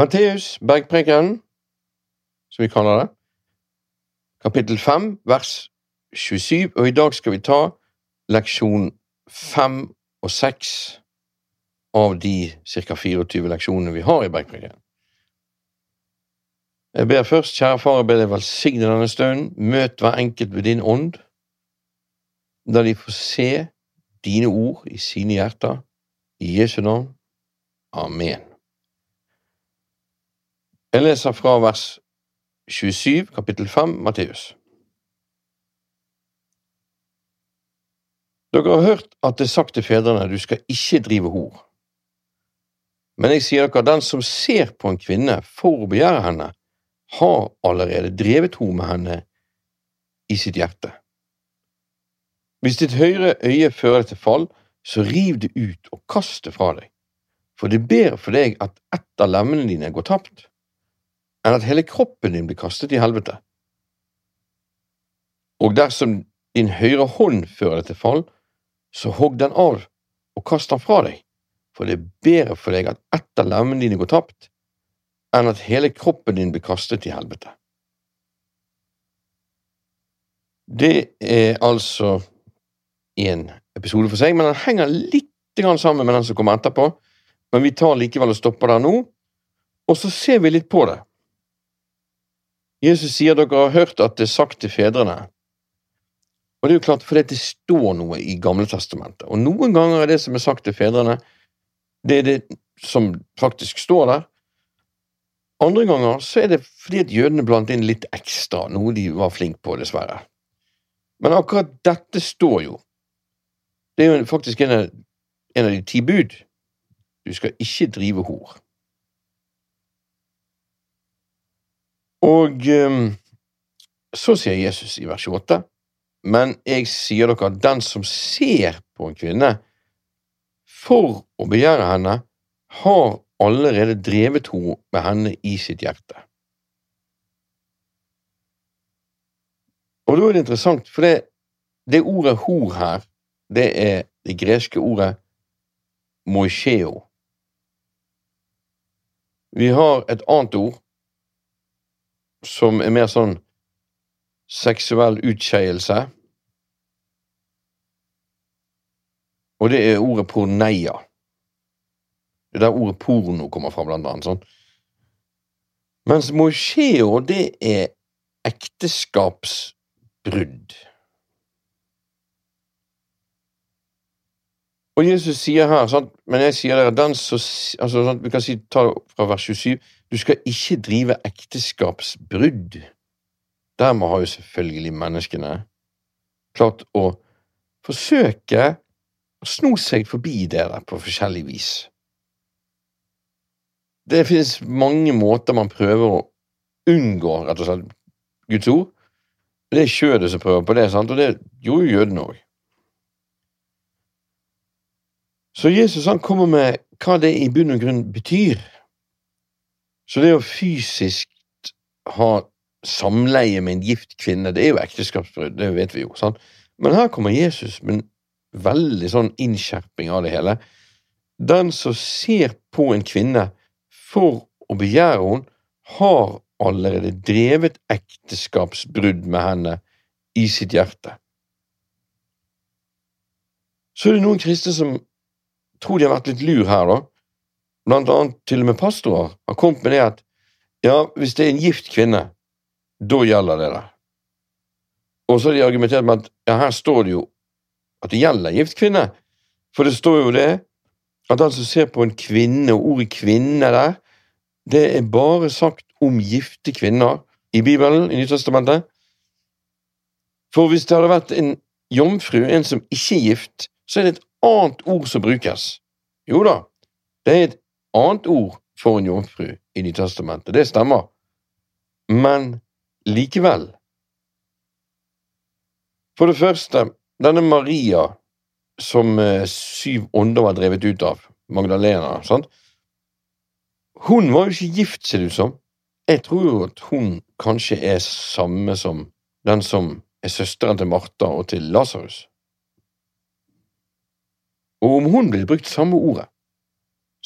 Matteus, bergprekenen, som vi kaller det, kapittel 5, vers 27, og i dag skal vi ta leksjon 5 og 6 av de ca. 24 leksjonene vi har i bergprekenen. Jeg ber først, kjære far, jeg ber deg velsigne denne stunden, møt hver enkelt ved din ånd, da de får se dine ord i sine hjerter, i Jesu navn. Amen. Jeg leser fra vers 27, kapittel 5, Matteus. Dere har hørt at det er sagt til fedrene, du skal ikke drive hor. Men jeg sier dere, den som ser på en kvinne for å begjære henne, har allerede drevet hor med henne i sitt hjerte. Hvis ditt høyre øye fører deg til fall, så riv det ut og kast det fra deg, for det ber for deg at ett av lemmene dine går tapt, enn at hele kroppen din blir kastet i helvete. Og dersom din høyre hånd fører deg til fall, så hogg den av og kast den fra deg, for det er bedre for deg at ett av lemmene dine går tapt, enn at hele kroppen din blir kastet i helvete. Det er altså en episode for seg, men den henger litt sammen med den som kommer etterpå. Men vi tar likevel og stopper der nå, og så ser vi litt på det. Jesus sier dere har hørt at det er sagt til fedrene. Og det er jo klart, fordi det står noe i Gamle testamentet. Og noen ganger er det som er sagt til fedrene, det er det som faktisk står der. Andre ganger så er det fordi at jødene blandet inn litt ekstra, noe de var flinke på, dessverre. Men akkurat dette står jo. Det er jo faktisk en av, en av de ti bud. Du skal ikke drive hor. Og um, så sier Jesus i vers 28, men jeg sier dere at den som ser på en kvinne for å begjære henne, har allerede drevet henne med henne i sitt hjerte. Og da er det interessant, for det, det ordet hor her, det er det greske ordet moisheo. Vi har et annet ord som er mer sånn seksuell utskeielse. Og det er ordet porneia. Det er der ordet porno kommer fra, blant annet. sånn. Mens mosheo, det er ekteskapsbrudd. Og Jesus sier her, sant? men jeg sier dere, den som altså, sant? Vi kan si, ta det fra vers 27 Du skal ikke drive ekteskapsbrudd. Dermed har jo selvfølgelig menneskene klart å forsøke å sno seg forbi dere på forskjellig vis. Det finnes mange måter man prøver å unngå rett og slett Guds ord. Det er kjødet som prøver på det, sant? og det gjorde jo jødene òg. Så Jesus han kommer med hva det i bunn og grunn betyr. Så det å fysisk ha samleie med en gift kvinne, det er jo ekteskapsbrudd, det vet vi jo. sant? Men her kommer Jesus med en veldig sånn innskjerping av det hele. Den som ser på en kvinne for å begjære henne, har allerede drevet ekteskapsbrudd med henne i sitt hjerte. Så er det noen kristne som tror de har vært litt lur her, da. Blant annet til og med pastorer har kommet med det at ja, hvis det er en gift kvinne, da gjelder det der. Og så har de argumentert med at ja, her står det jo at det gjelder gift kvinne, for det står jo det at den som ser på en kvinne, og ordet kvinne der, det er bare sagt om gifte kvinner i Bibelen, i Nytestamentet. For hvis det hadde vært en jomfru, en som ikke er gift, så er det et annet ord som brukes. Jo da, det er et annet ord for en jomfru i Nytestamentet, det stemmer, men likevel. For det første, denne Maria som eh, syv ånder var drevet ut av, Magdalena, sant? Hun var jo ikke gift, ser det ut som. Jeg tror jo at hun kanskje er samme som den som er søsteren til Martha og til Lasarus og om hun blir brukt samme ordet,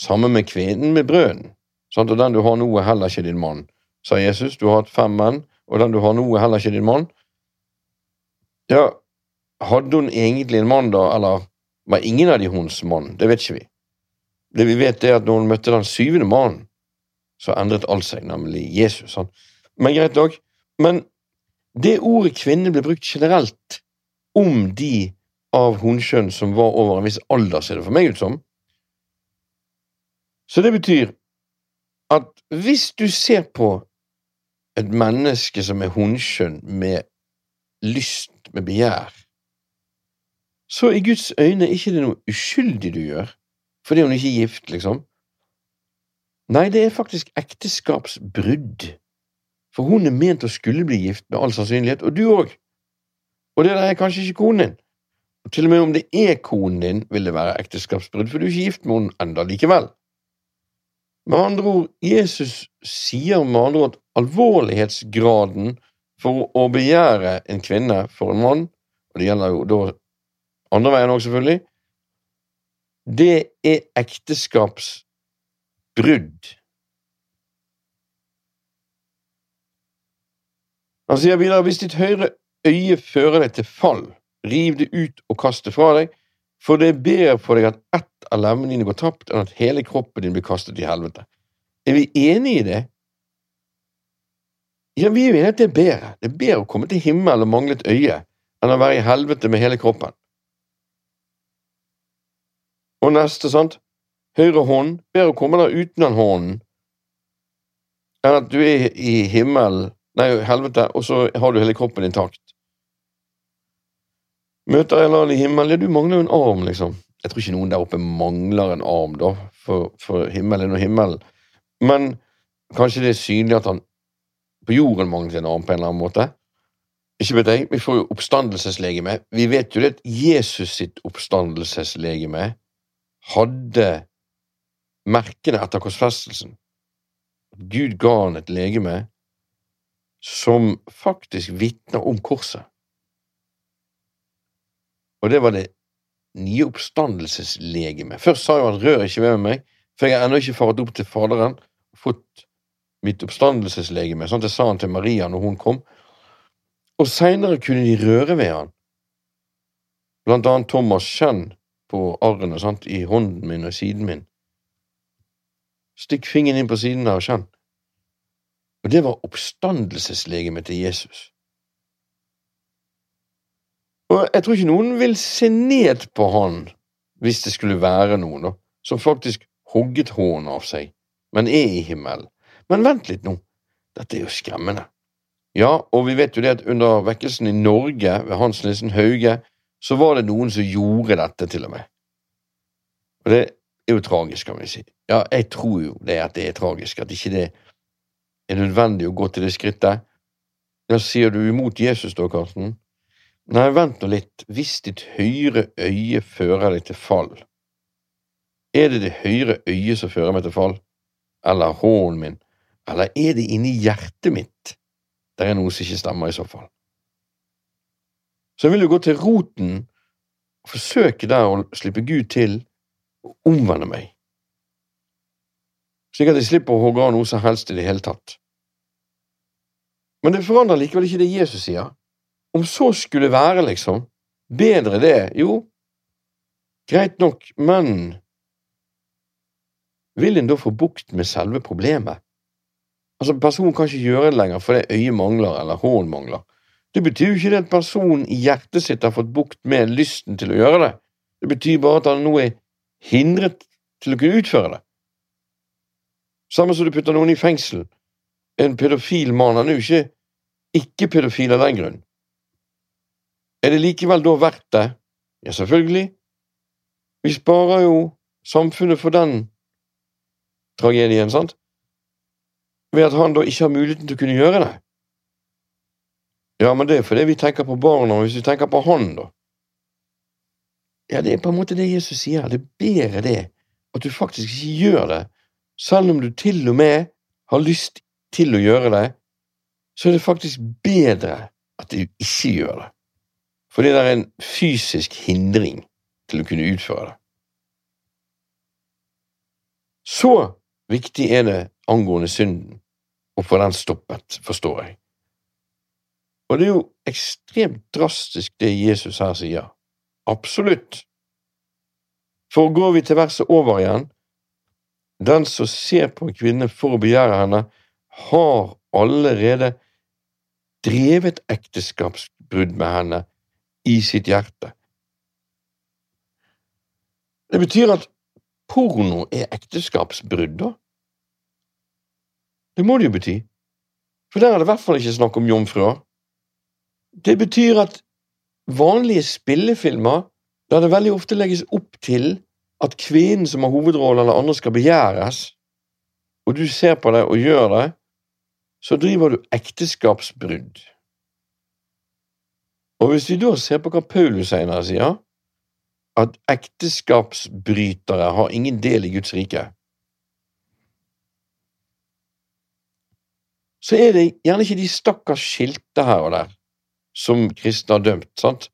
sammen med kvinnen med brøden, Sant? Og den du har nå, er heller ikke din mann, sa Jesus. Du har hatt fem menn, og den du har nå, er heller ikke din mann. Ja, hadde hun egentlig en mann, da, eller var ingen av de hennes mann? Det vet ikke vi. Det vi vet, er at når hun møtte den syvende mannen, så endret alt seg, nemlig Jesus. Sant? Men greit nok. Men det ordet kvinne ble brukt generelt om de av hunnkjønn som var over en viss alder, ser det for meg ut som. Så det betyr at hvis du ser på et menneske som er hunnkjønn, med lyst, med begjær, så i Guds øyne er ikke det noe uskyldig du gjør fordi hun ikke er gift, liksom. Nei, det er faktisk ekteskapsbrudd, for hun er ment å skulle bli gift med all sannsynlighet, og du òg. Og det der er kanskje ikke konen din. Og til og med om det er konen din, vil det være ekteskapsbrudd, for du er ikke gift med henne enda likevel. Med andre ord, Jesus sier med andre ord at alvorlighetsgraden for å begjære en kvinne for en mann, og det gjelder jo da andre veien òg, selvfølgelig, det er ekteskapsbrudd. Han sier videre hvis ditt høyre øye fører deg til fall, riv det ut og kast det fra deg, for det er bedre for deg at ett av lemmene dine går tapt, enn at hele kroppen din blir kastet i helvete. Er vi enige i det? Ja, vi er enige at det er bedre. Det er bedre å komme til himmelen og mangle et øye enn å være i helvete med hele kroppen. Og neste, sant? Høyre hånd. Bedre å komme der uten den hånden enn at du er i himmelen, nei, helvete, og så har du hele kroppen intakt. Møter eller i himmelen, ja, du mangler jo en arm, liksom. Jeg tror ikke noen der oppe mangler en arm, da, for, for himmelen og himmelen. Men kanskje det er synlig at han på jorden mangler en arm på en eller annen måte. Ikke vet jeg, vi får jo oppstandelseslegeme. Vi vet jo det at Jesus sitt oppstandelseslegeme hadde merkene etter korsfestelsen. Gud ga han et legeme som faktisk vitner om korset. Og det var det nye oppstandelseslegeme. Først sa jo han rør ikke ved meg, for jeg har ennå ikke faret opp til Faderen og fått mitt oppstandelseslegeme. Sånn, det sa han til Maria når hun kom. Og seinere kunne de røre ved han. Blant annet Thomas kjenn på arrene sant, i hånden min og siden min. Stikk fingeren inn på siden der og kjenn. Og det var oppstandelseslegemet til Jesus. Og jeg tror ikke noen vil se ned på han hvis det skulle være noen da, som faktisk hogget hånden av seg, men er i himmelen. Men vent litt nå, dette er jo skremmende. Ja, og vi vet jo det at under vekkelsen i Norge ved Hans Nissen Hauge, så var det noen som gjorde dette, til og med. Og det er jo tragisk, kan vi si. Ja, jeg tror jo det at det er tragisk, at ikke det er nødvendig å gå til det skrittet. Ja, sier du imot Jesus da, Karsten? Nei, vent nå litt, hvis ditt høyre øye fører deg til fall, er det det høyre øyet som fører meg til fall, eller hånden min, eller er det inni hjertet mitt det er noe som ikke stemmer i så fall? Så jeg vil jo gå til roten og forsøke der å slippe Gud til og omvende meg, slik at jeg slipper å hogge av noe som helst i det hele tatt. Men det forandrer likevel ikke det Jesus sier. Om så skulle være, liksom, bedre det, jo, greit nok, men vil en da få bukt med selve problemet? Altså, personen kan ikke gjøre det lenger fordi øyet mangler eller hånden mangler. Det betyr jo ikke det at personen i hjertet sitt har fått bukt med lysten til å gjøre det. Det betyr bare at han nå er hindret til å kunne utføre det. Samme som du putter noen i fengsel. En pedofil mann han er jo ikke ikke-pedofil av den grunn. Er det likevel da verdt det? Ja, selvfølgelig. Vi sparer jo samfunnet for den tragedien, sant? Ved at han da ikke har muligheten til å kunne gjøre det. Ja, men det er fordi vi tenker på barna, og hvis vi tenker på han, da Ja, det er på en måte det Jesus sier, det er bedre det, at du faktisk ikke gjør det, selv om du til og med har lyst til å gjøre det, så er det faktisk bedre at du ikke gjør det. Fordi det er en fysisk hindring til å kunne utføre det. Så viktig er det angående synden, og få den stoppet, forstår jeg. Og det er jo ekstremt drastisk det Jesus her sier. Absolutt. For går vi til verset over igjen, den som ser på en kvinne for å begjære henne, har allerede drevet ekteskapsbrudd med henne i sitt hjerte. Det betyr at porno er ekteskapsbrudd, da? Det må det jo bety, for der er det i hvert fall ikke snakk om jomfruer. Det betyr at vanlige spillefilmer, der det veldig ofte legges opp til at kvinnen som har hovedrollen eller andre skal begjæres, og du ser på det og gjør det, så driver du ekteskapsbrudd. Og hvis vi da ser på hva Paulus senere sier, at ekteskapsbrytere har ingen del i Guds rike, så er det gjerne ikke de stakkars skilte her og der som kristne har dømt, sant?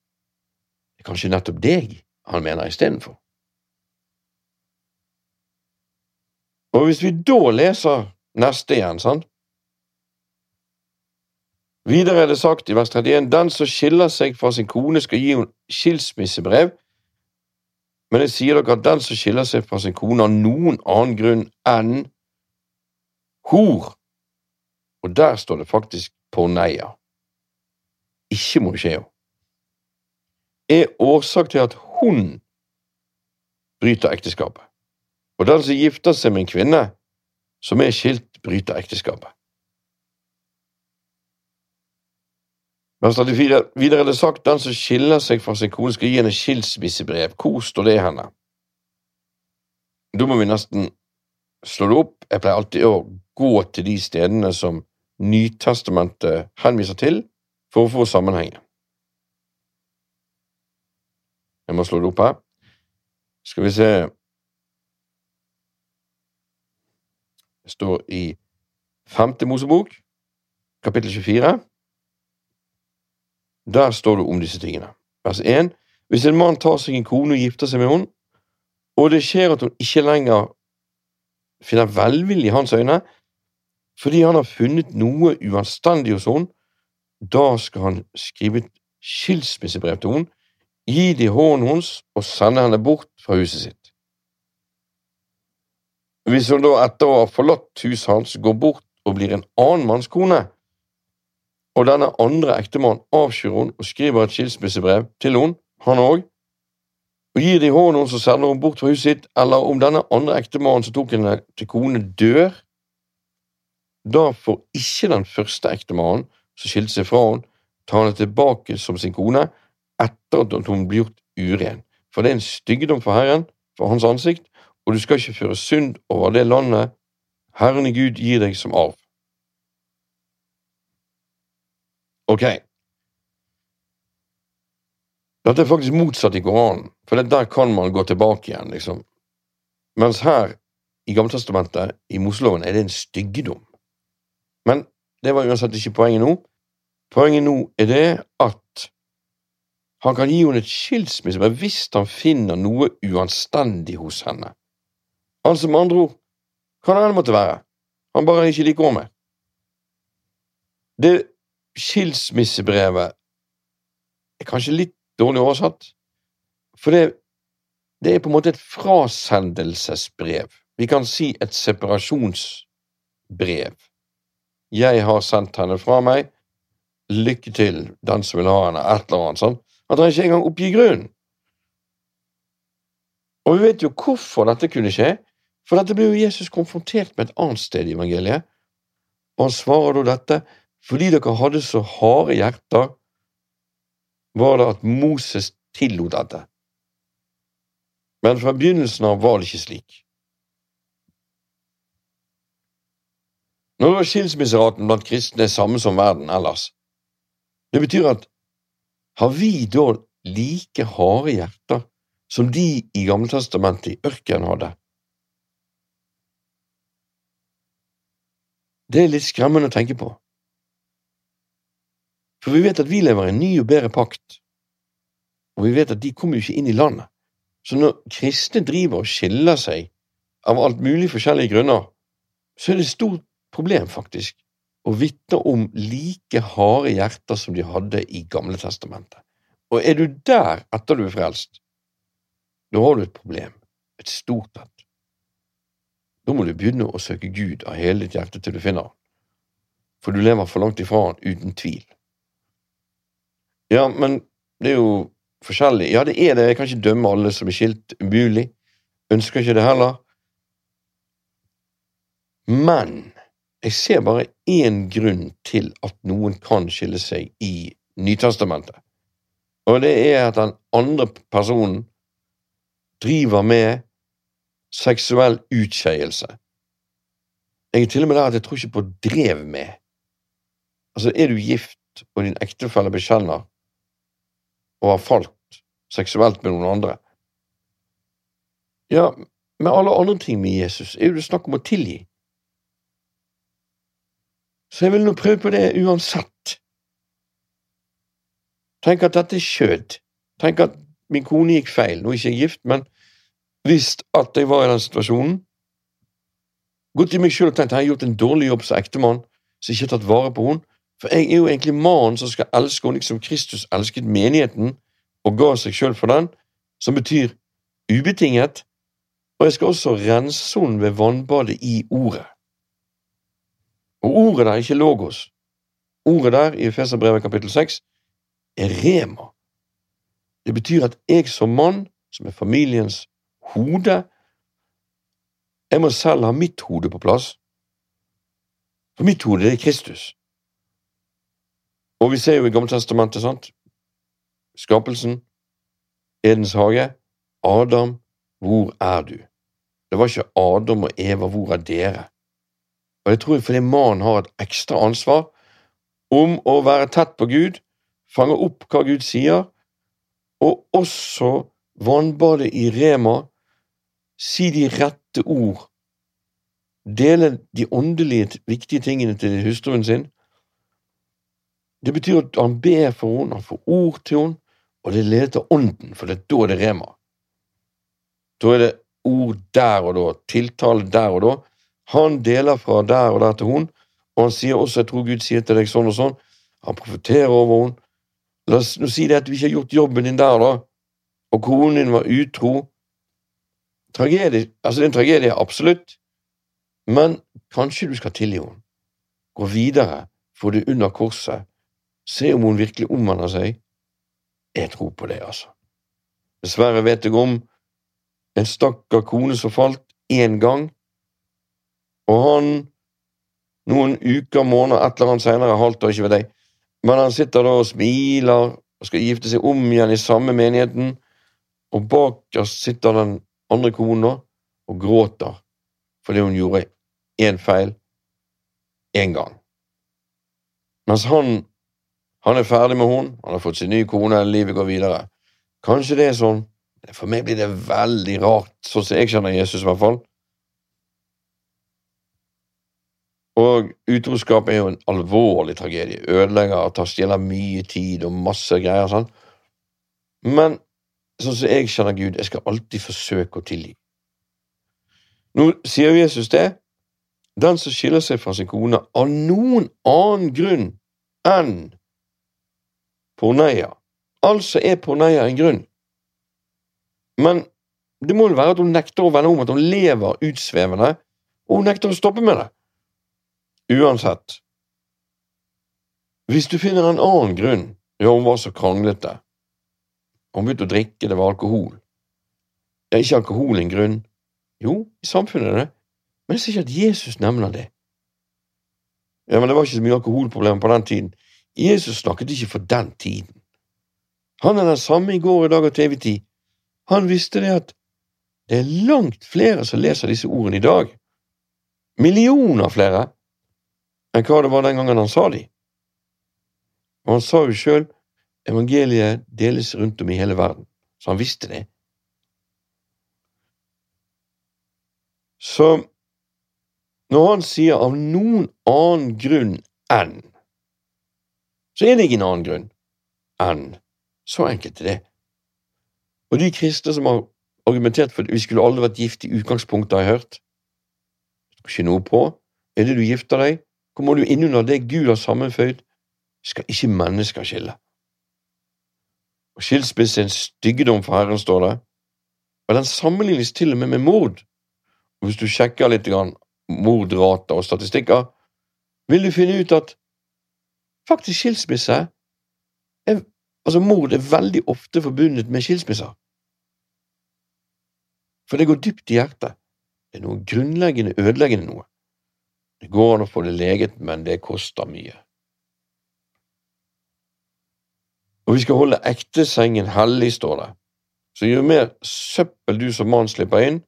Det er kanskje nettopp deg han mener istedenfor. Og hvis vi da leser neste igjen, sant? Videre er det sagt i vers 31 den som skiller seg fra sin kone, skal gi henne skilsmissebrev, men jeg sier dere at den som skiller seg fra sin kone av noen annen grunn enn hor, og der står det faktisk porneia, ikke moskeo, er årsak til at hun bryter ekteskapet. Og den som gifter seg med en kvinne som er skilt, bryter ekteskapet. Men videre er det sagt den som skiller seg fra sin kone, skal gi henne skilsmissebrev. Hvor står det henne? Da må vi nesten slå det opp. Jeg pleier alltid å gå til de stedene som Nytestamentet henviser til, for å få sammenhengen. Jeg må slå det opp her. Skal vi se Det står i Femte Mosebok, kapittel 24. Der står det om disse tingene. Vers 1. Hvis en mann tar seg en kone og gifter seg med henne, og det skjer at hun ikke lenger finner velvilje i hans øyne, fordi han har funnet noe uanstendig hos henne, da skal han skrive et skilsmissebrev til henne, gi det i hånden hennes og sende henne bort fra huset sitt. Hvis hun da etter å ha forlatt huset hans går bort og blir en annen manns kone, og denne andre ektemannen avskyr hun og skriver et skilsmissebrev til hun, han òg, og gir det i hånden så sender henne bort fra huset sitt, eller om denne andre ektemannen som tok henne til kone, dør, da får ikke den første ektemannen som skilte seg fra henne, ta henne tilbake som sin kone etter at hun blir gjort uren, for det er en stygdom for Herren, for Hans ansikt, og du skal ikke føre synd over det landet Herren i Gud gir deg som arv. Ok. Dette er faktisk motsatt i Koranen, for der kan man gå tilbake igjen, liksom. Mens her, i Gammeltestamentet, i Moseloven, er det en styggedom. Men det var uansett ikke poenget nå. Poenget nå er det at han kan gi henne et skilsmisse hvis han finner noe uanstendig hos henne. Altså med andre ord, hva det enn måtte være, han bare ikke liker henne. Det skilsmissebrevet er kanskje litt dårlig oversatt, for det, det er på en måte et frasendelsesbrev. Vi kan si et separasjonsbrev. Jeg har sendt henne fra meg. Lykke til, den som vil ha henne. Et eller annet sånt. Han trenger ikke engang oppgi grunnen. Og vi vet jo hvorfor dette kunne skje, for dette ble jo Jesus konfrontert med et annet sted i evangeliet, og han svarer da dette fordi dere hadde så harde hjerter, var det at Moses tillot dette. Men fra begynnelsen av var det ikke slik. Når da skilsmisseraten blant kristne er samme som verden ellers, det betyr at har vi da like harde hjerter som de i Gammeltestamentet i ørkenen hadde? Det er litt skremmende å tenke på. For vi vet at vi lever i en ny og bedre pakt, og vi vet at de kommer jo ikke inn i landet. Så når kristne driver og skiller seg av alt mulig forskjellige grunner, så er det et stort problem, faktisk, og vitner om like harde hjerter som de hadde i Gamle testamentet. Og er du der etter du er frelst, da har du et problem, et stort et. Da må du begynne å søke Gud av hele ditt hjerte til du finner han, for du lever for langt ifra han uten tvil. Ja, men det er jo forskjellig. Ja, det er det, jeg kan ikke dømme alle som er skilt, umulig. Ønsker ikke det heller. Men jeg ser bare én grunn til at noen kan skille seg i Nytestamentet, og det er at den andre personen driver med seksuell utskeielse. Jeg er til og med der at jeg tror ikke på drev med. Altså, er du gift og din ektefelle bekjenner og har falt seksuelt med noen andre Ja, med alle andre ting med Jesus er jo det snakk om å tilgi. Så jeg vil nå prøve på det uansett. Tenk at dette er skjød. Tenk at min kone gikk feil. Nå er jeg ikke gift, men visst at jeg var i den situasjonen Gått i meg sjøl og tenkt at jeg har gjort en dårlig jobb som ektemann, så jeg ikke har tatt vare på henne. For jeg er jo egentlig mannen som skal elske henne liksom Kristus elsket menigheten og ga seg sjøl for den, som betyr ubetinget. Og jeg skal også rense henne ved vannbadet i ordet. Og ordet der er ikke logos. Ordet der i Efeserbrevet kapittel 6 er rema. Det betyr at jeg som mann, som er familiens hode, jeg må selv ha mitt hode på plass. For mitt hode, det er Kristus. Og vi ser jo i Gammeltestamentet, sant, skapelsen, Edens hage, Adam, hvor er du? Det var ikke Adam og Eva, hvor er dere? Og det tror jeg fordi mannen har et ekstra ansvar om å være tett på Gud, fange opp hva Gud sier, og også vannbade i rema, si de rette ord, dele de åndelige viktige tingene til hustruen sin. Det betyr at han ber for henne, han får ord til henne, og det leder til ånden, for det er da det er rema. Da er det ord der og da, tiltale der og da, han deler fra der og der til hun, og han sier også 'jeg tror Gud sier til deg sånn og sånn'. Han profeterer over henne. La oss nå si det at du ikke har gjort jobben din der, da, og konen din var utro. Tragedie, altså Det er en tragedie, absolutt, men kanskje du skal tilgi henne. Gå videre, få det under korset, se om hun virkelig omvender seg. Jeg tror på det, altså. Dessverre vet jeg om en stakkar kone som falt én gang, og han, noen uker, måneder, et eller annet senere, halvt år, ikke ved deg, men han sitter da og smiler og skal gifte seg om igjen i samme menigheten, og bakerst sitter den andre kona og gråter fordi hun gjorde én feil én gang. Mens han, han er ferdig med henne, han har fått sin nye kone, livet går videre. Kanskje det er sånn. For meg blir det veldig rart, sånn som jeg kjenner Jesus, i hvert fall. Og utroskap er jo en alvorlig tragedie. Ødelegger, tar stjeler mye tid og masse greier. sånn. Men sånn som jeg kjenner Gud, jeg skal alltid forsøke å tilgi. Nå sier Jesus det. Den som skiller seg fra sin kone av noen annen grunn enn porneia, altså er porneia en grunn. Men det må jo være at hun nekter å vende om, at hun lever utsvevende, og hun nekter å stoppe med det. Uansett, hvis du finner en annen grunn Ja, hun var så kranglete. Hun begynte å drikke, det var alkohol. Er ikke alkohol en grunn? Jo, i samfunnet er det, men jeg ser ikke at Jesus nevner det. Ja, men Det var ikke så mye alkoholproblemer på den tiden. Jesus snakket ikke for den tiden. Han er den samme i går, i dag og til evig tid. Han visste det at det er langt flere som leser disse ordene i dag. Millioner flere enn hva det var den gangen han sa de. Og han sa jo sjøl evangeliet deles rundt om i hele verden, så han visste det. Så når han sier av noen annen grunn enn, så er det ikke en annen grunn enn. Så enkelt er det. Og de kristne som har argumentert for at vi skulle aldri vært gift i utgangspunktet, har jeg hørt. Ikke noe på. er det du gifter deg, kommer du innunder det Gud har sammenføyd, skal ikke mennesker skille. Og Skilsmisse er en styggedom for Herren, står det, og den sammenlignes til og med med mord. Og Hvis du sjekker litt mordrater og statistikker, vil du finne ut at faktisk skilsmisse er, Altså, mord er veldig ofte forbundet med skilsmisser. For det går dypt i hjertet. Det er noe grunnleggende ødeleggende noe. Det går an å få det leget, men det koster mye. Og vi skal holde ektesengen hellig, står det. Så jo mer søppel du som mann slipper inn,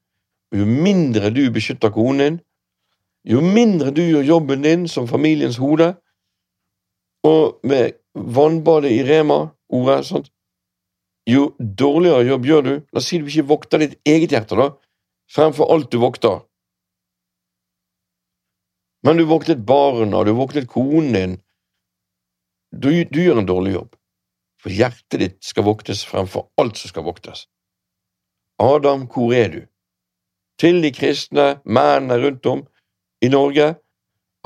og jo mindre du beskytter konen din, jo mindre du gjør jobben din som familiens hode, og med vannbadet i Rema-ordet, sant? jo dårligere jobb gjør du. La oss si du ikke vokter ditt eget hjerte, da, fremfor alt du vokter. Men du voktet barna, du voktet konen din. Du, du gjør en dårlig jobb, for hjertet ditt skal voktes fremfor alt som skal voktes. Adam, hvor er du? Til de kristne mennene rundt om i Norge.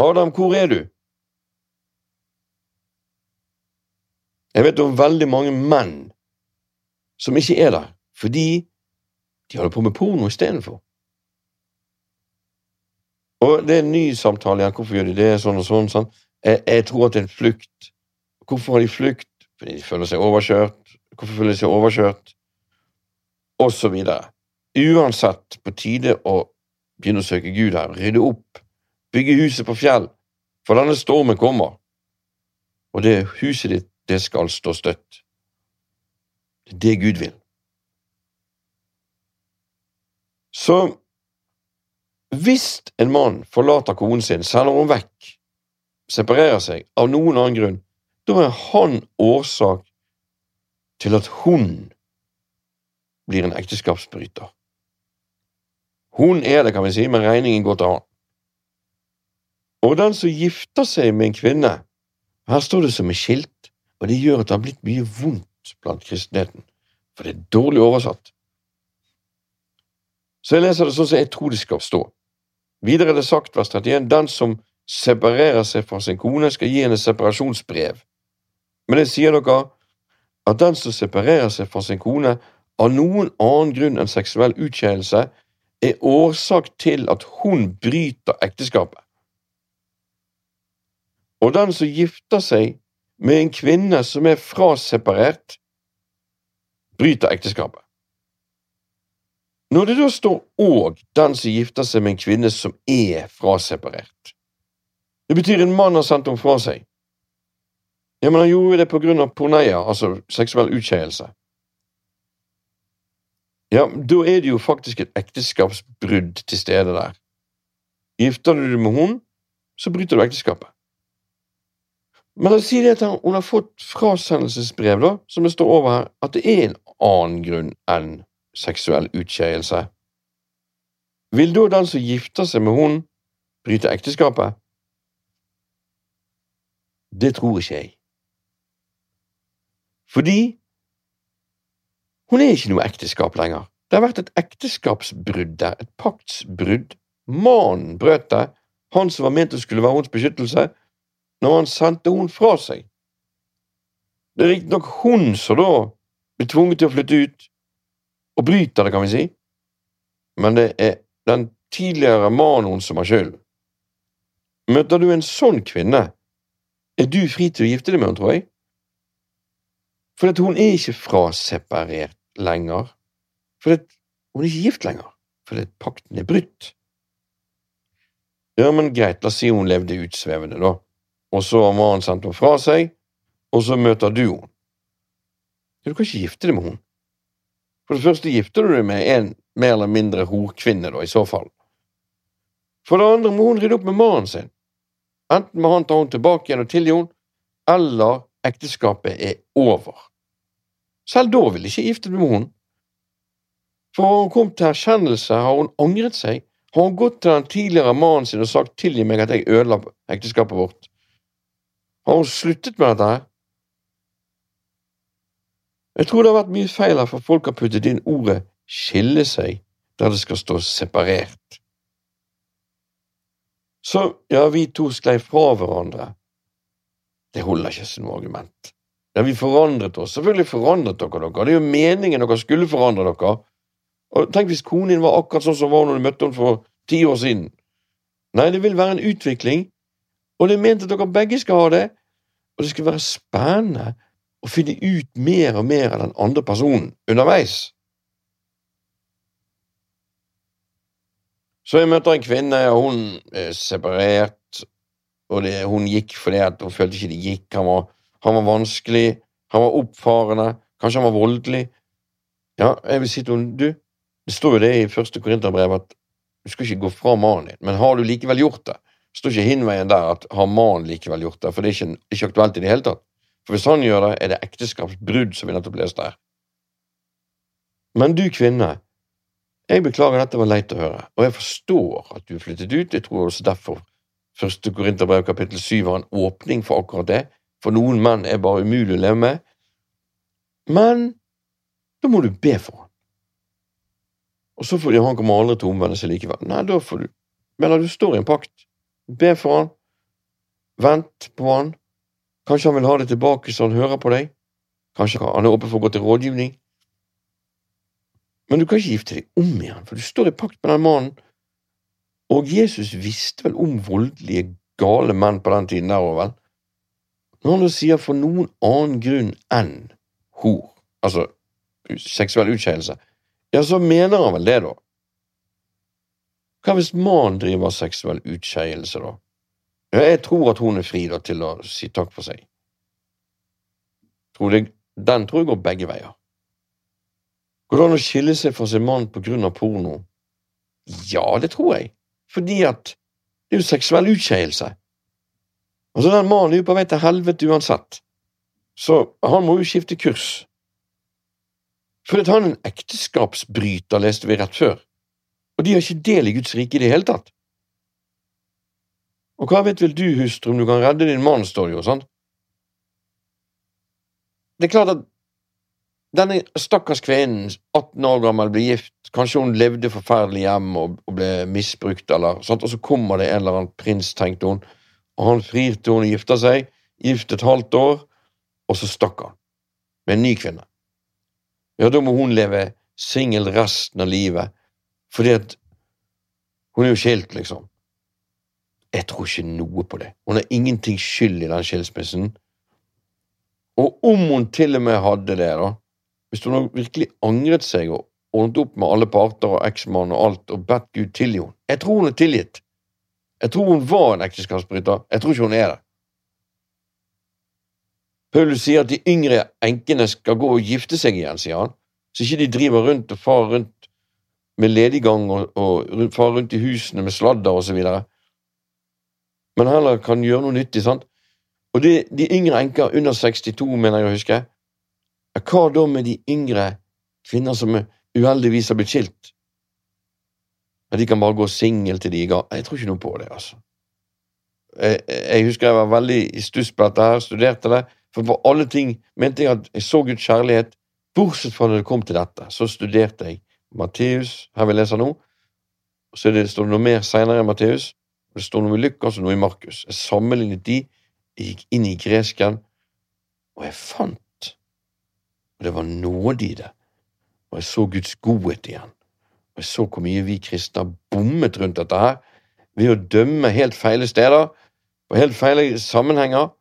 Adam, hvor er du? Jeg vet om veldig mange menn som ikke er der, fordi de holder på med porno istedenfor. Og det er en ny samtale igjen. Hvorfor gjør de det? Sånn og sånn. sånn. Jeg, jeg, tror at det er en flukt. Hvorfor har de flukt? Fordi de føler seg overkjørt. Hvorfor føler de seg overkjørt? Og så videre. Uansett på tide å begynne å søke Gud her, rydde opp, bygge huset på fjell, for denne stormen kommer, og det huset ditt, det skal stå støtt. Det er det Gud vil. Så hvis en mann forlater konen sin, sender hun vekk, separerer seg av noen annen grunn, da er han årsak til at hun blir en ekteskapsbryter. Hun er det, kan vi si, men regningen går til han. Og den som gifter seg med en kvinne, her står det som er skilt, og det gjør at det har blitt mye vondt blant kristenheten, for det er dårlig oversatt. Så jeg leser det sånn som jeg tror det skal stå. Videre er det sagt, vers 31, den som separerer seg fra sin kone, skal gi henne separasjonsbrev. Men jeg sier dere at den som separerer seg fra sin kone av noen annen grunn enn seksuell utkjedelse, er årsak til at hun bryter ekteskapet. Og den som gifter seg med en kvinne som er fraseparert, bryter ekteskapet. Når det da står òg den som gifter seg med en kvinne som er fraseparert, det betyr en mann har sendt henne fra seg. Ja, men han gjorde det på grunn av porneia, altså seksuell utskeielse. Ja, da er det jo faktisk et ekteskapsbrudd til stede der. Gifter du deg med hun, så bryter du ekteskapet. Men la oss si at hun har fått frasendelsesbrev, da, som det står over her, at det er en annen grunn enn seksuell utskeielse. Vil da den som gifter seg med hun, bryte ekteskapet? Det tror ikke jeg. Fordi hun er ikke noe ekteskap lenger. Det har vært et ekteskapsbrudd der, et paktsbrudd. Mannen brøt det, han som var ment å skulle være hennes beskyttelse, når han sendte hun fra seg. Det er riktignok hun som da blir tvunget til å flytte ut, og bryter det, kan vi si, men det er den tidligere mannen som har skylden. Møter du en sånn kvinne, er du fri til å gifte deg med henne, tror jeg. For hun er ikke fraseparert lenger, for hun er ikke gift lenger, fordi pakten er brutt. Ja, men greit, la oss si hun levde utsvevende, da, og så har mannen sendt henne fra seg, og så møter du henne. Du kan ikke gifte deg med henne. For det første gifter du deg med en mer eller mindre horkvinne, da, i så fall. For det andre må hun rydde opp med mannen sin. Enten må han ta henne tilbake igjen og tilgi henne, eller ekteskapet er over. Selv da vil ikke gifte deg med henne. For har hun kommet til erkjennelse, har hun angret seg, har hun gått til den tidligere mannen sin og sagt tilgi meg at jeg ødela ekteskapet vårt. Har hun sluttet med dette her? Jeg tror det har vært mye feil her, for folk har puttet inn ordet skille seg der det skal stå separert. Så, ja, vi to sklei fra hverandre. Det holder ikke som argument. Ja, vi forandret oss. Selvfølgelig forandret dere dere. Det er jo meningen dere skulle forandre dere. Og Tenk hvis konen din var akkurat sånn som var når du møtte henne for ti år siden. Nei, det vil være en utvikling, og det er ment at dere begge skal ha det, og det skulle være spennende å finne ut mer og mer av den andre personen underveis. Så jeg møter en kvinne, og hun er separert, og det, hun gikk fordi hun følte ikke det gikk. Han var, han var vanskelig, han var oppfarende, kanskje han var voldelig. Ja, jeg vil si til henne, du, det står jo det i første Korinterbrev at du skal ikke gå fra mannen din, men har du likevel gjort det? Står ikke hinveien der at har mannen likevel gjort det, for det er ikke, ikke aktuelt i det hele tatt. For hvis han gjør det, er det ekteskapsbrudd, som vi nettopp leste her. Men du kvinne, jeg beklager, dette var leit å høre, og jeg forstår at du flyttet ut, jeg tror også derfor første Korinterbrev kapittel syv har en åpning for akkurat det, for noen menn er bare umulig å leve med, men da må du be for ham. Og så får de, han kommer aldri til å omvende seg likevel. Nei, da får du Men du står i en pakt. Be for han. Vent på han. Kanskje han vil ha det tilbake så han hører på deg. Kanskje han er åpen for å gå til rådgivning. Men du kan ikke gifte deg om igjen, for du står i pakt med den mannen. Og Jesus visste vel om voldelige, gale menn på den tiden der òg, vel? Når han da sier for noen annen grunn enn hor, altså seksuell utskeielse, ja, så mener han vel det, da. Hva hvis mannen driver seksuell utskeielse, da? Jeg tror at hun er fri da, til å si takk for seg. Tror det, den tror jeg går begge veier. Går det an å skille seg fra sin mann på grunn av porno? Ja, det tror jeg, fordi at det er jo seksuell utskeielse. Altså, den mannen er jo på vei til helvete uansett, så han må jo skifte kurs. For at han er en ekteskapsbryter, leste vi rett før, og de har ikke del i Guds rike i det hele tatt. Og hva vet vel du, hustru, om du kan redde din mann, står det jo, sant? Det er klart at denne stakkars kvinnen, 18 år gammel, ble gift, kanskje hun levde forferdelig hjem og, ble misbrukt, eller sant, og så kommer det en eller annen prins, tenkte hun, og han frir til hun gifter seg, gift et halvt år, og så stakk han, med en ny kvinne. Ja, da må hun leve singel resten av livet, fordi at hun er jo skilt, liksom. Jeg tror ikke noe på det. Hun har ingenting skyld i den skilsmissen. Og om hun til og med hadde det, da, hvis hun virkelig angret seg og ordnet opp med alle parter og eksmann og alt og bedt Gud tilgi henne Jeg tror hun er tilgitt. Jeg tror hun var en ekteskapsbryter. Jeg tror ikke hun er det. Paulus sier at de yngre enkene skal gå og gifte seg igjen, sier han, så ikke de driver rundt og farer rundt med lediggang og, og fare rundt i husene med sladder videre, men heller kan gjøre noe nyttig, sant? Og det, de yngre enker under 62, mener jeg å huske, hva da med de yngre kvinner som uheldigvis har blitt skilt? De kan bare gå singel til de gang? Jeg tror ikke noe på det, altså. Jeg, jeg husker jeg var veldig i stuss på dette her, studerte det, for på alle ting mente jeg at jeg så Guds kjærlighet, bortsett fra når det kom til dette. Så studerte jeg Matteus, her vi leser nå, og så står det noe mer seinere i Matteus, og det står noe i Lukas og noe i Markus. Jeg sammenlignet de, jeg gikk inn i gresken, og jeg fant, og det var nåde i det, og jeg så Guds godhet igjen, og jeg så hvor mye vi kristne har bommet rundt dette her, ved å dømme helt feile steder, og helt feile sammenhenger,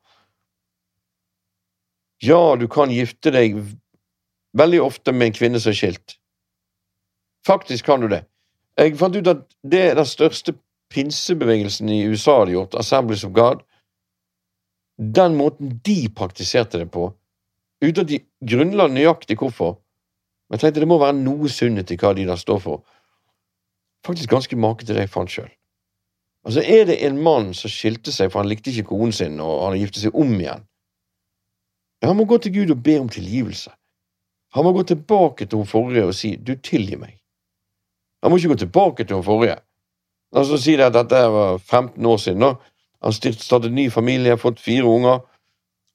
ja, du kan gifte deg veldig ofte med en kvinne som er skilt. Faktisk kan du det. Jeg fant ut at det er den største pinsebevegelsen i USA hadde gjort, Assemblies of God. Den måten de praktiserte det på, uten at de grunnla nøyaktig hvorfor. Men jeg tenkte det må være noe sunnhet i hva de der står for. Faktisk ganske make til det jeg fant sjøl. Altså, er det en mann som skilte seg for han likte ikke konen sin, og han giftet seg om igjen, han må gå til Gud og be om tilgivelse. Han må gå tilbake til hun forrige og si du tilgir meg. Han må ikke gå tilbake til den forrige. Altså si det at dette var 15 år siden. da. Han startet ny familie, har fått fire unger,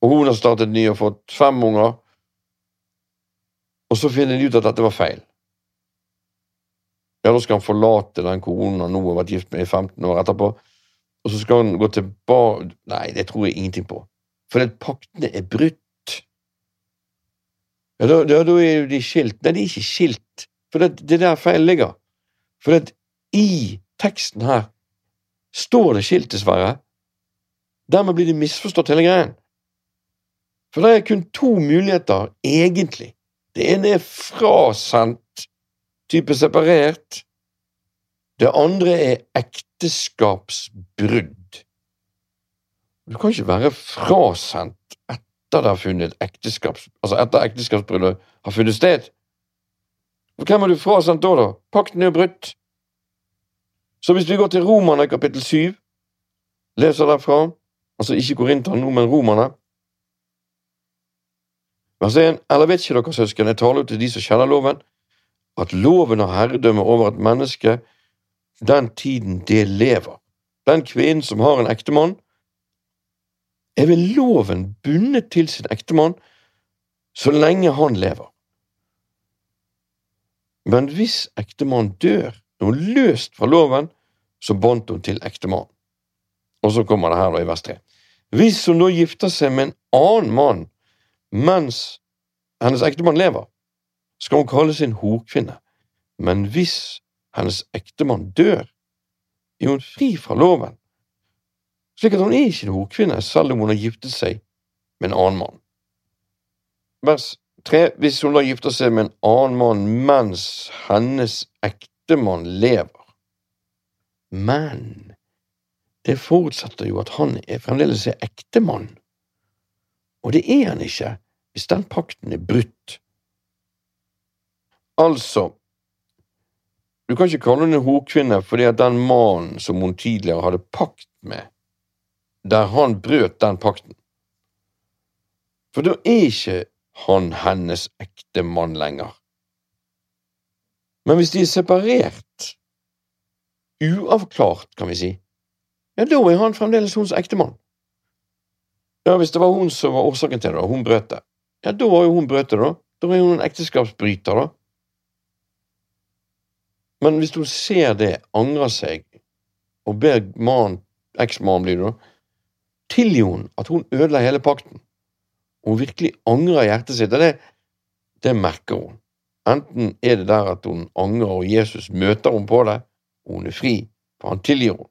og hun har startet ny og fått fem unger. Og så finner de ut at dette var feil. Ja, da skal han forlate den konen han nå har vært gift med i 15 år etterpå, og så skal han gå tilbake Nei, det tror jeg ingenting på. For at paktene er brutt. Ja, da, da, da er jo de skilt. Nei, de er ikke skilt, for det, det der feil ligger. For at i teksten her står det skilt, dessverre. Dermed blir det misforstått hele greien. For det er kun to muligheter, egentlig. Det ene er frasendt, type separert. Det andre er ekteskapsbrudd. Du kan ikke være frasendt etter det har funnet ekteskaps... Altså etter ekteskapsbruddet har funnet sted. Hvem er du frasendt da, da? Pakten er jo brutt. Så hvis vi går til Romerne kapittel 7, leser derfra, altså ikke Korinterne nå, men Romerne Vers 1. Eller vet ikke dere, søsken, jeg taler jo til de som kjenner loven, at loven har herredømme over et menneske den tiden det lever. Den kvinnen som har en ektemann, er ved loven bundet til sin ektemann så lenge han lever. Men hvis ektemannen dør, er hun løst fra loven, så bandt hun til ektemannen. Og så kommer det her da i vers 3. Hvis hun da gifter seg med en annen mann mens hennes ektemann lever, skal hun kalles en horkvinne, men hvis hennes ektemann dør, er hun fri fra loven, slik at hun er ikke en horkvinne selv om hun har giftet seg med en annen mann. Vers 3. Hvis hun da gifter seg med en annen mann mens hennes ektemann lever. Men det forutsetter jo at han er fremdeles er ektemann, og det er han ikke hvis den pakten er brutt. Altså, du kan ikke kalle henne en horkvinne fordi at den mannen som hun tidligere hadde pakt med, der han brøt den pakten. For da er ikke han hennes ekte mann lenger. Men hvis de er separert, uavklart, kan vi si, ja, da er han fremdeles hennes ektemann. Ja, hvis det var hun som var årsaken til det, og hun brøt det, ja, da var jo hun brøt det, da. Da er hun en ekteskapsbryter, da. Men hvis hun ser det, angrer seg, og ber mannen, eksmannen blir det da, tilgi hun at hun ødela hele pakten, hun virkelig angrer hjertet sitt, og det, det merker hun. Enten er det der at hun angrer, og Jesus møter henne på det, og hun er fri, for han tilgir henne.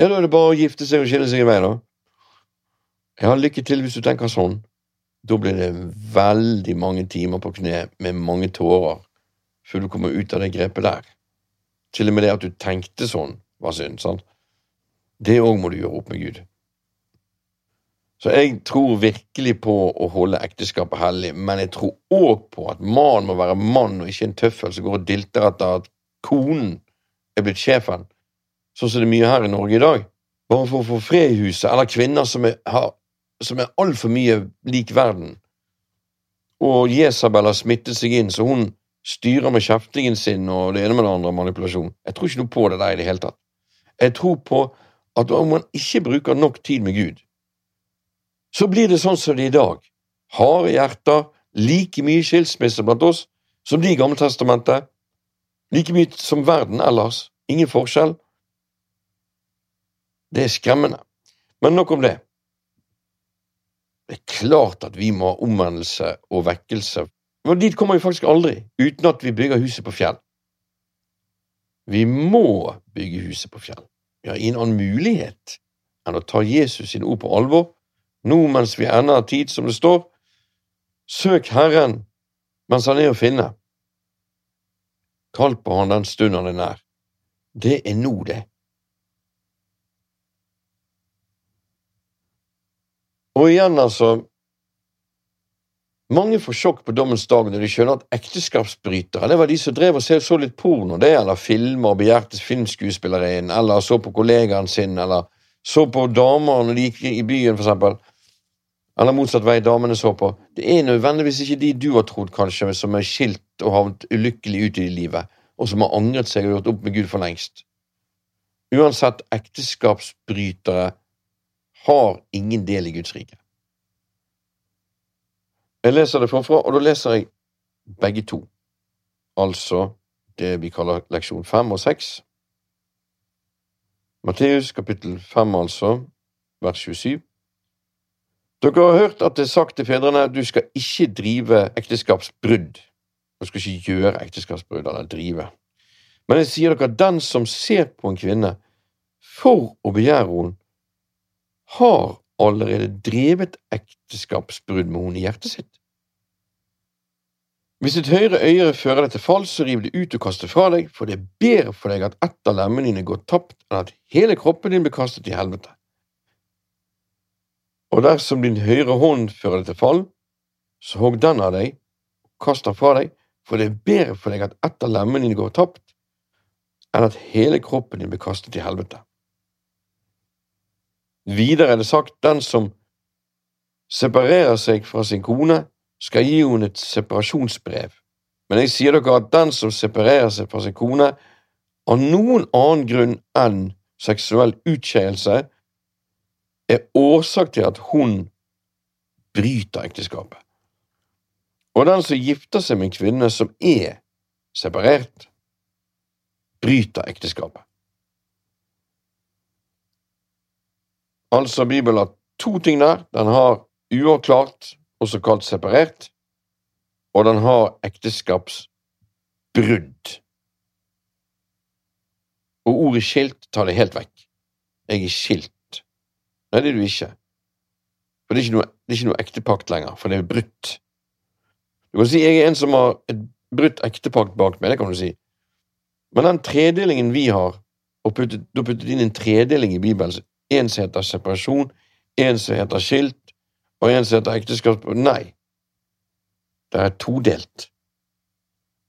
Ja, da er det bare å gifte seg og skille seg i vei, da. Ja, lykke til hvis du tenker sånn. Da blir det veldig mange timer på kne med mange tårer før du kommer ut av det grepet der. Til og med det at du tenkte sånn, var synd. sant? Det òg må du gjøre opp med Gud. Så jeg tror virkelig på å holde ekteskapet hellig, men jeg tror òg på at mannen må være mann og ikke en tøffel som går og dilter etter at konen er blitt sjefen, sånn som det er mye her i Norge i dag. Bare for å få fred i huset, eller kvinner som er, har som er altfor mye lik verden. Og Jesabel har smittet seg inn, så hun styrer med kjeftingen sin og det ene med det andre manipulasjon. Jeg tror ikke noe på det der i det hele tatt. Jeg tror på at om man ikke bruker nok tid med Gud, så blir det sånn som det er i dag. Harde hjerter, like mye skilsmisse blant oss som de i Gammeltestamentet, like mye som verden ellers. Ingen forskjell. Det er skremmende. Men nok om det. Det er klart at vi må ha omvendelse og vekkelse, men dit kommer vi faktisk aldri uten at vi bygger huset på fjell. Vi må bygge huset på fjell. Vi har ingen annen mulighet enn å ta Jesus sine ord på alvor, nå mens vi ennå har tid, som det står. Søk Herren mens han er å finne. Kall på han den stund han er nær. Det er nå, det. Og igjen, altså Mange får sjokk på dommens dag når de skjønner at ekteskapsbrytere det var de som drev og så litt porno, det, eller filmer og begjærte filmskuespillerinnen, eller så på kollegaen sin, eller så på damer når de gikk i byen, for eksempel. Eller motsatt vei, damene så på. Det er nødvendigvis ikke de du har trodd, kanskje, som er skilt og havnet ulykkelig ut i livet, og som har angret seg og gjort opp med Gud for lengst. Uansett, ekteskapsbrytere har ingen del i Guds rike. Jeg leser det forfra, og da leser jeg begge to, altså det vi kaller leksjon fem og seks. Matteus kapittel 5, altså, vers 27. Dere har hørt at det er sagt til fedrene du skal ikke drive ekteskapsbrudd. Du skal ikke gjøre ekteskapsbrudd eller drive. Men jeg sier dere, den som ser på en kvinne for å begjære henne, har allerede drevet ekteskapsbrudd med henne i hjertet sitt. Hvis ditt høyre øye fører deg til fall, så riv det ut og kast det fra deg, for det er bedre for deg at ett av lemmene dine går tapt, enn at hele kroppen din blir kastet i helvete. Og dersom din høyre hånd fører deg til fall, så hogg den av deg, og kast den fra deg, for det er bedre for deg at ett av lemmene dine går tapt, enn at hele kroppen din blir kastet i helvete. Videre er det sagt, den som separerer seg fra sin kone, skal gi henne et separasjonsbrev. Men jeg sier dere at den som separerer seg fra sin kone av noen annen grunn enn seksuell utskeielse, er årsak til at hun bryter ekteskapet. Og den som gifter seg med en kvinne som er separert, bryter ekteskapet. Altså, Bibelen har to ting der. Den har uavklart også kalt separert, og den har ekteskapsbrudd. Og ordet skilt tar det helt vekk. Jeg er skilt. Nei, det er du ikke. For det er ikke noe, det er ikke noe ektepakt lenger, for det er brutt. Du kan si jeg er en som har et brutt ektepakt bak meg, det kan du si. Men den tredelingen vi har, og puttet, du har puttet inn en tredeling i Bibelen, en som heter separasjon, en som heter skilt, og en som heter ekteskap Nei, det er todelt.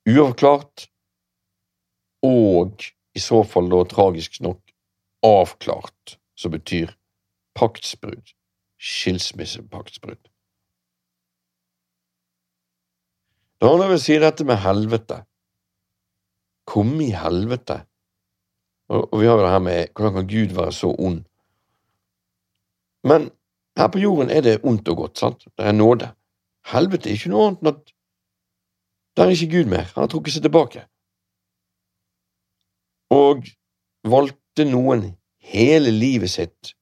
Uavklart og i så fall da tragisk nok avklart, som betyr paktsbrudd. Skilsmissepaktsbrudd. Det andre vil si dette med helvete. Komme i helvete. Og vi har jo det her med hvordan kan Gud være så ond? Men her på jorden er det ondt og godt, sant? Det er nåde. Helvete er ikke noe annet enn at der er ikke Gud mer, han har trukket seg tilbake. Og valgte noen hele livet sitt,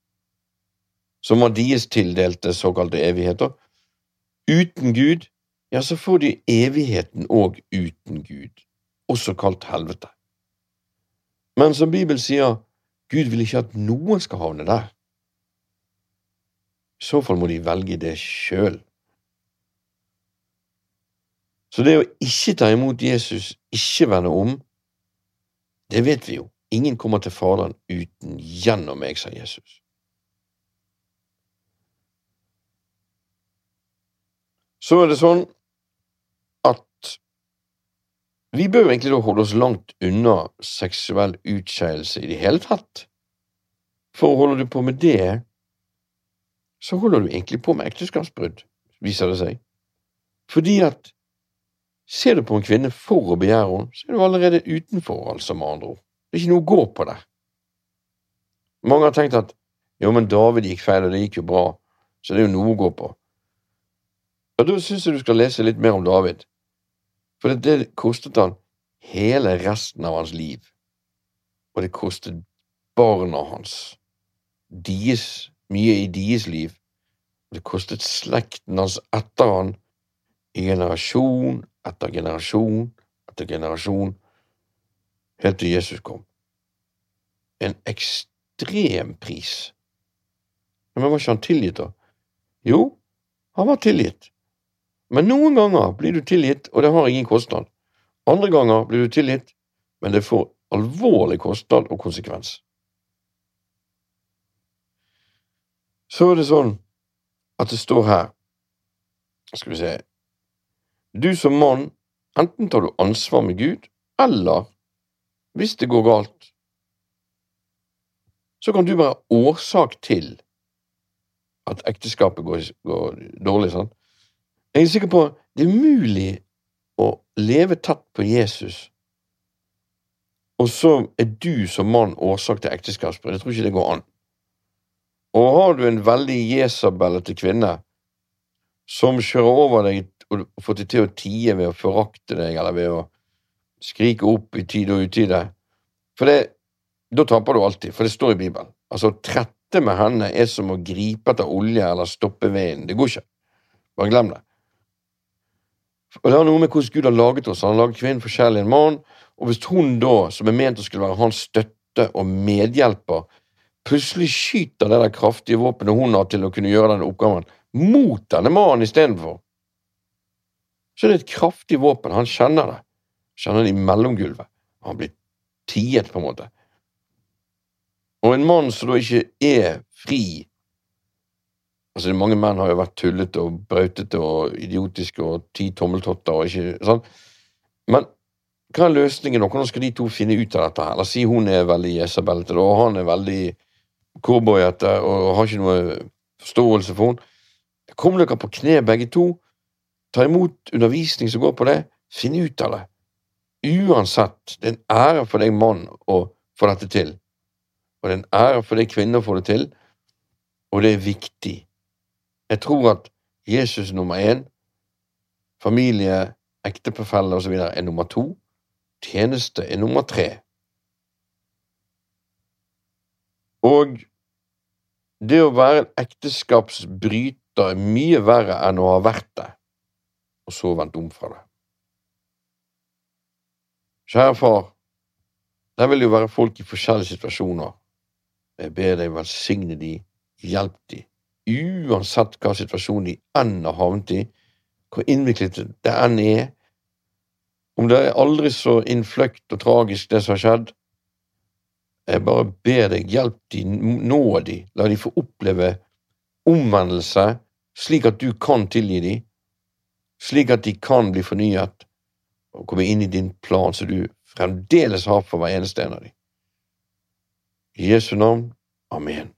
som var deres tildelte såkalte evigheter, uten Gud, ja, så får de evigheten òg uten Gud, også kalt helvete. Men som Bibelen sier, Gud vil ikke at noen skal havne der. I så fall må de velge det sjøl. Så det å ikke ta imot Jesus, ikke vende om, det vet vi jo. Ingen kommer til Faderen uten gjennom meg, sa Jesus. Så er det sånn at vi bør jo egentlig da holde oss langt unna seksuell utskeielse i det hele tatt. For holder du på med det, så holder du egentlig på med ekteskapsbrudd, viser det seg. Fordi at ser du på en kvinne for å begjære henne, så er du allerede utenfor, altså, med andre ord. Det er ikke noe å gå på der. Mange har tenkt at jo, men David gikk feil, og det gikk jo bra, så det er jo noe å gå på. Og da syns jeg du skal lese litt mer om David, for det, kostet han hele resten av hans liv, og det kostet barna hans, dies, mye i deres liv. og Det kostet slekten hans etter han i generasjon etter generasjon etter generasjon, helt til Jesus kom. En ekstrem pris. Men var ikke han tilgitt, da? Jo, han var tilgitt. Men noen ganger blir du tilgitt, og det har ingen kostnad. Andre ganger blir du tilgitt, men det får alvorlig kostnad og konsekvens. så er det sånn at det står her Skal vi se Du som mann, enten tar du ansvar med Gud, eller, hvis det går galt, så kan du være årsak til at ekteskapet går, går dårlig. sant? Jeg er sikker på det er umulig å leve tatt på Jesus, og så er du som mann årsak til ekteskapsbrudd. Jeg tror ikke det går an. Og har du en veldig jesabellete kvinne som kjører over deg og får deg til å tie ved å forakte deg eller ved å skrike opp i tide og utide For det, da taper du alltid, for det står i Bibelen. Altså, å trette med henne er som å gripe etter olje eller stoppe veien. Det går ikke. Bare glem det. Og Det har noe med hvordan Gud har laget oss. Han har laget kvinnen forskjellig enn mann, og hvis hun da, som er ment å skulle være hans støtte og medhjelper, plutselig skyter det der kraftige våpenet hun har til å kunne gjøre denne oppgaven, mot denne mannen istedenfor, så er det et kraftig våpen. Han kjenner det. Kjenner det i mellomgulvet. Han blir tiet, på en måte. Og en mann som da ikke er fri Altså, Mange menn har jo vært tullete og brautete og idiotiske og ti tommeltotter og ikke sånn. Men hva er løsningen nå? Hvordan skal de to finne ut av dette? her? La oss si hun er veldig Jesabelete, og han er veldig cowboyete og har ikke noe forståelse for henne. Kom dere på kne, begge to. Ta imot undervisning som går på det. Finn ut av det. Uansett, det er en ære for deg mann å få dette til. Og det er en ære for deg kvinne å få det til, og det er viktig. Jeg tror at Jesus nummer én, familie, ektefelle osv. er nummer to, tjeneste er nummer tre. Og det å være en ekteskapsbryter er mye verre enn å ha vært det, og så vendt om fra det. Kjære far, der vil jo være folk i forskjellige situasjoner. Jeg ber deg velsigne de, hjelp de, uansett hva situasjonen de enn har havnet i, hvor innviklet det enn er, om det er aldri så innfløkt og tragisk, det som har skjedd, jeg bare ber deg, hjelp de, nå de, la de få oppleve omvendelse, slik at du kan tilgi de, slik at de kan bli fornyet og komme inn i din plan som du fremdeles har for hver eneste en av de. I Jesu navn. Amen.